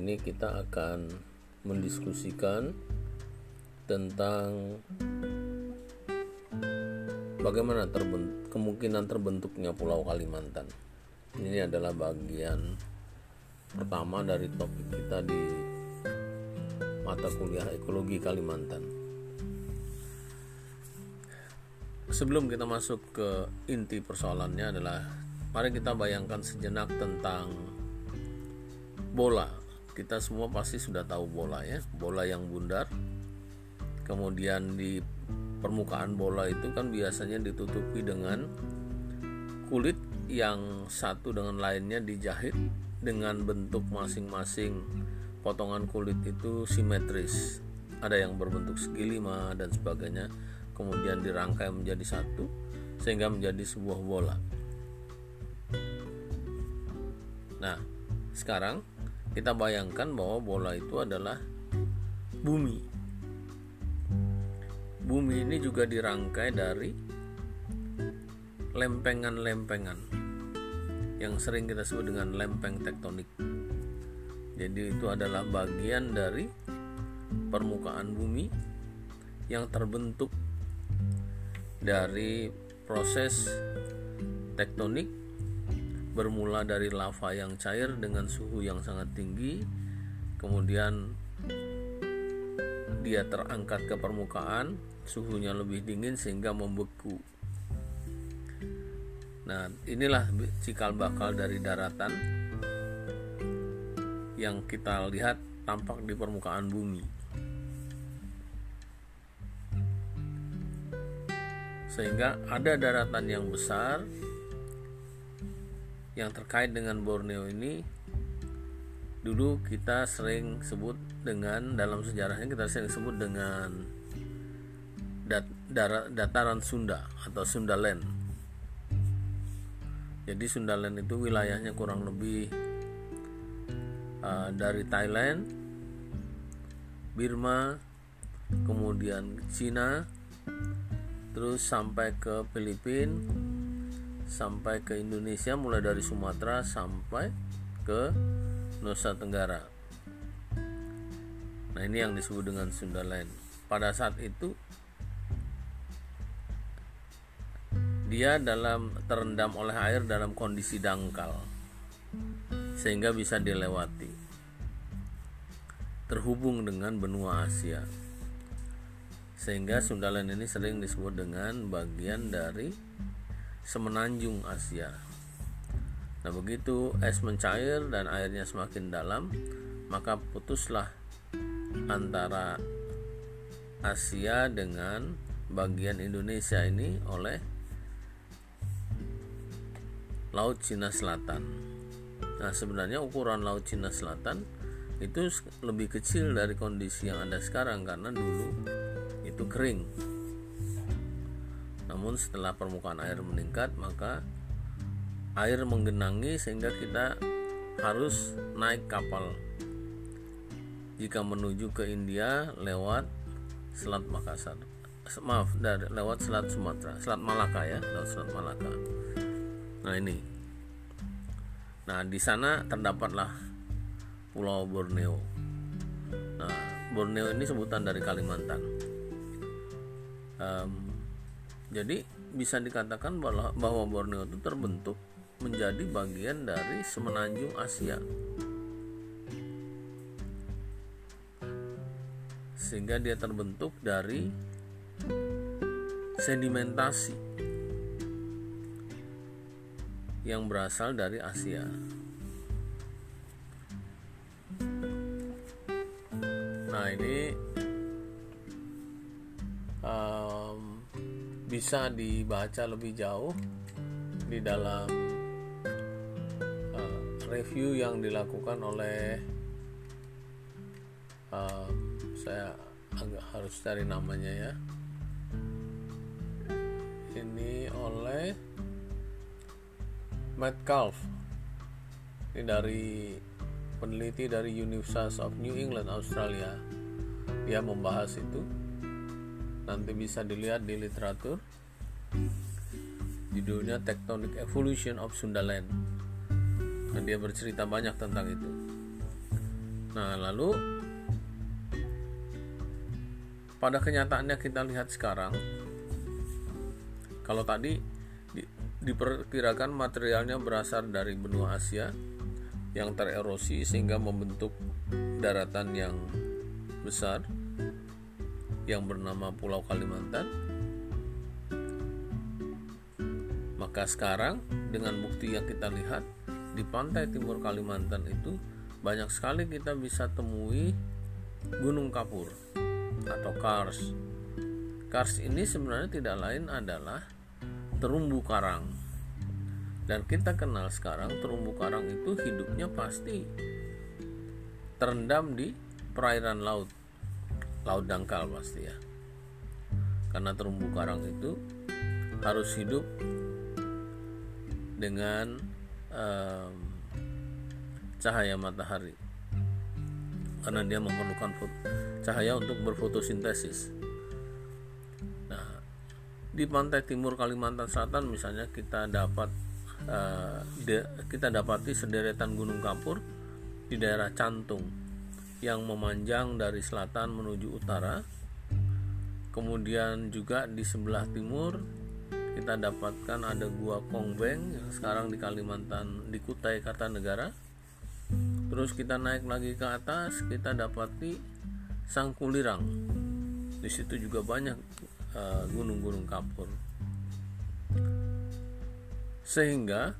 ini kita akan mendiskusikan tentang bagaimana terbent kemungkinan terbentuknya Pulau Kalimantan. Ini adalah bagian pertama dari topik kita di mata kuliah ekologi Kalimantan. Sebelum kita masuk ke inti persoalannya adalah mari kita bayangkan sejenak tentang bola kita semua pasti sudah tahu bola ya. Bola yang bundar. Kemudian di permukaan bola itu kan biasanya ditutupi dengan kulit yang satu dengan lainnya dijahit dengan bentuk masing-masing. Potongan kulit itu simetris. Ada yang berbentuk segi lima dan sebagainya kemudian dirangkai menjadi satu sehingga menjadi sebuah bola. Nah sekarang kita bayangkan bahwa bola itu adalah bumi. Bumi ini juga dirangkai dari lempengan-lempengan yang sering kita sebut dengan lempeng tektonik. Jadi itu adalah bagian dari permukaan bumi yang terbentuk dari proses tektonik bermula dari lava yang cair dengan suhu yang sangat tinggi, kemudian dia terangkat ke permukaan, suhunya lebih dingin sehingga membeku. Nah, inilah cikal bakal dari daratan yang kita lihat tampak di permukaan bumi. Sehingga ada daratan yang besar yang terkait dengan Borneo ini dulu kita sering sebut dengan dalam sejarahnya kita sering sebut dengan dat, dataran Sunda atau Sundaland. Jadi Sundaland itu wilayahnya kurang lebih uh, dari Thailand, Birma, kemudian Cina, terus sampai ke Filipina, sampai ke Indonesia mulai dari Sumatera sampai ke Nusa Tenggara. Nah, ini yang disebut dengan Sundaland. Pada saat itu dia dalam terendam oleh air dalam kondisi dangkal sehingga bisa dilewati terhubung dengan benua Asia sehingga Sundaland ini sering disebut dengan bagian dari semenanjung Asia. Nah, begitu es mencair dan airnya semakin dalam, maka putuslah antara Asia dengan bagian Indonesia ini oleh Laut Cina Selatan. Nah, sebenarnya ukuran Laut Cina Selatan itu lebih kecil dari kondisi yang ada sekarang karena dulu itu kering namun setelah permukaan air meningkat, maka air menggenangi sehingga kita harus naik kapal. Jika menuju ke India lewat Selat Makassar. Maaf, dari lewat Selat Sumatera, Selat Malaka ya, lewat Selat Malaka. Nah, ini. Nah, di sana terdapatlah Pulau Borneo. Nah, Borneo ini sebutan dari Kalimantan. Jadi bisa dikatakan bahwa, Borneo itu terbentuk menjadi bagian dari semenanjung Asia. Sehingga dia terbentuk dari sedimentasi yang berasal dari Asia. Nah, ini bisa dibaca lebih jauh di dalam uh, review yang dilakukan oleh uh, saya agak harus cari namanya ya. Ini oleh Matt Calf. Ini dari peneliti dari University of New England Australia. Dia membahas itu. Nanti bisa dilihat di literatur judulnya Tectonic Evolution of Sundaland nah, dia bercerita banyak tentang itu Nah, lalu pada kenyataannya kita lihat sekarang kalau tadi di, diperkirakan materialnya berasal dari benua Asia yang tererosi sehingga membentuk daratan yang besar yang bernama Pulau Kalimantan. Maka sekarang dengan bukti yang kita lihat di pantai timur Kalimantan itu banyak sekali kita bisa temui gunung kapur atau kars. Kars ini sebenarnya tidak lain adalah terumbu karang. Dan kita kenal sekarang terumbu karang itu hidupnya pasti terendam di perairan laut. Laut dangkal pasti ya. Karena terumbu karang itu harus hidup dengan um, cahaya matahari karena dia memerlukan cahaya untuk berfotosintesis. Nah, di pantai timur Kalimantan Selatan misalnya kita dapat uh, de, kita dapati sederetan gunung kapur di daerah Cantung yang memanjang dari selatan menuju utara. Kemudian juga di sebelah timur kita dapatkan ada gua Kongbeng sekarang di Kalimantan di Kutai Kartanegara. Terus kita naik lagi ke atas kita dapati Sangkulirang di situ juga banyak uh, gunung-gunung kapur. Sehingga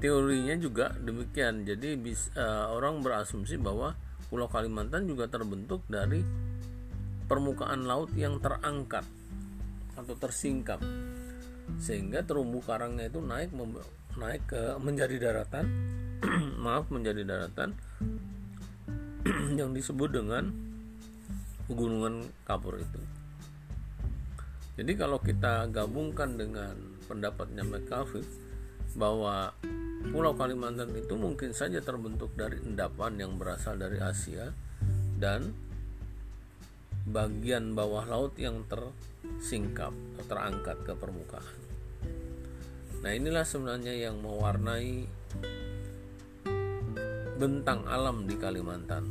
teorinya juga demikian. Jadi bis, uh, orang berasumsi bahwa Pulau Kalimantan juga terbentuk dari permukaan laut yang terangkat atau tersingkap. Sehingga terumbu karangnya itu naik naik ke menjadi daratan. Maaf menjadi daratan. Yang disebut dengan pegunungan kapur itu. Jadi kalau kita gabungkan dengan pendapatnya McCaffrey bahwa Pulau Kalimantan itu mungkin saja terbentuk dari endapan yang berasal dari Asia dan bagian bawah laut yang tersingkap atau terangkat ke permukaan. Nah, inilah sebenarnya yang mewarnai bentang alam di Kalimantan.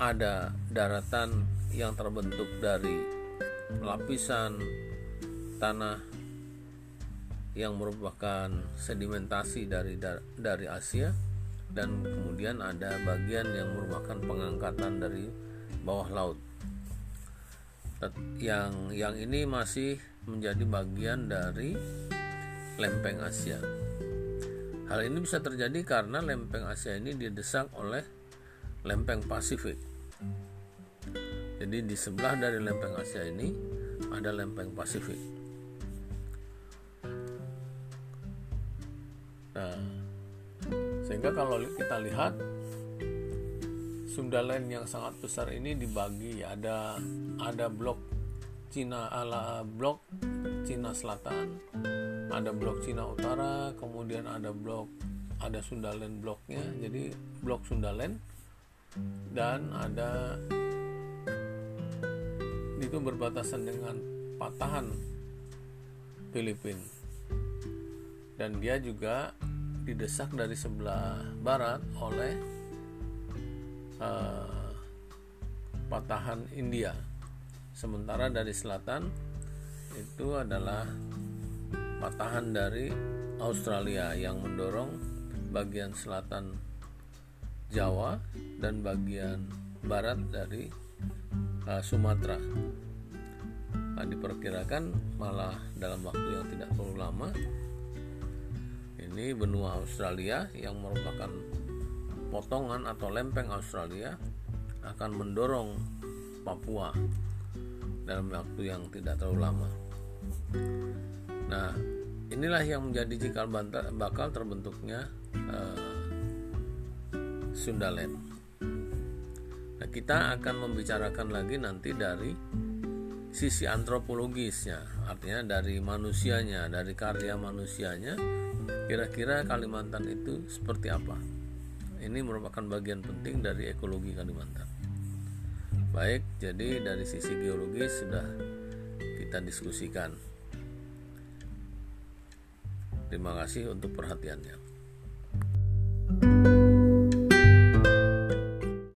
Ada daratan yang terbentuk dari lapisan tanah yang merupakan sedimentasi dari dari Asia dan kemudian ada bagian yang merupakan pengangkatan dari bawah laut. Yang yang ini masih menjadi bagian dari lempeng Asia. Hal ini bisa terjadi karena lempeng Asia ini didesak oleh lempeng Pasifik. Jadi di sebelah dari lempeng Asia ini ada lempeng Pasifik. Nah, sehingga kalau kita lihat Sundaland yang sangat besar ini dibagi ada ada blok Cina ala blok Cina Selatan. Ada blok Cina Utara kemudian ada blok ada Sundaland bloknya. Jadi blok Sundaland dan ada itu berbatasan dengan patahan Filipina. Dan dia juga didesak dari sebelah barat oleh uh, patahan India sementara dari selatan itu adalah patahan dari Australia yang mendorong bagian selatan Jawa dan bagian barat dari uh, Sumatera. Nah, diperkirakan malah dalam waktu yang tidak terlalu lama ini benua Australia yang merupakan potongan atau lempeng Australia akan mendorong Papua dalam waktu yang tidak terlalu lama. Nah, inilah yang menjadi cikal bakal terbentuknya uh, Sundaland. Nah, kita akan membicarakan lagi nanti dari sisi antropologisnya, artinya dari manusianya, dari karya manusianya, kira-kira Kalimantan itu seperti apa. Ini merupakan bagian penting dari ekologi Kalimantan. Baik, jadi dari sisi geologis sudah kita diskusikan. Terima kasih untuk perhatiannya.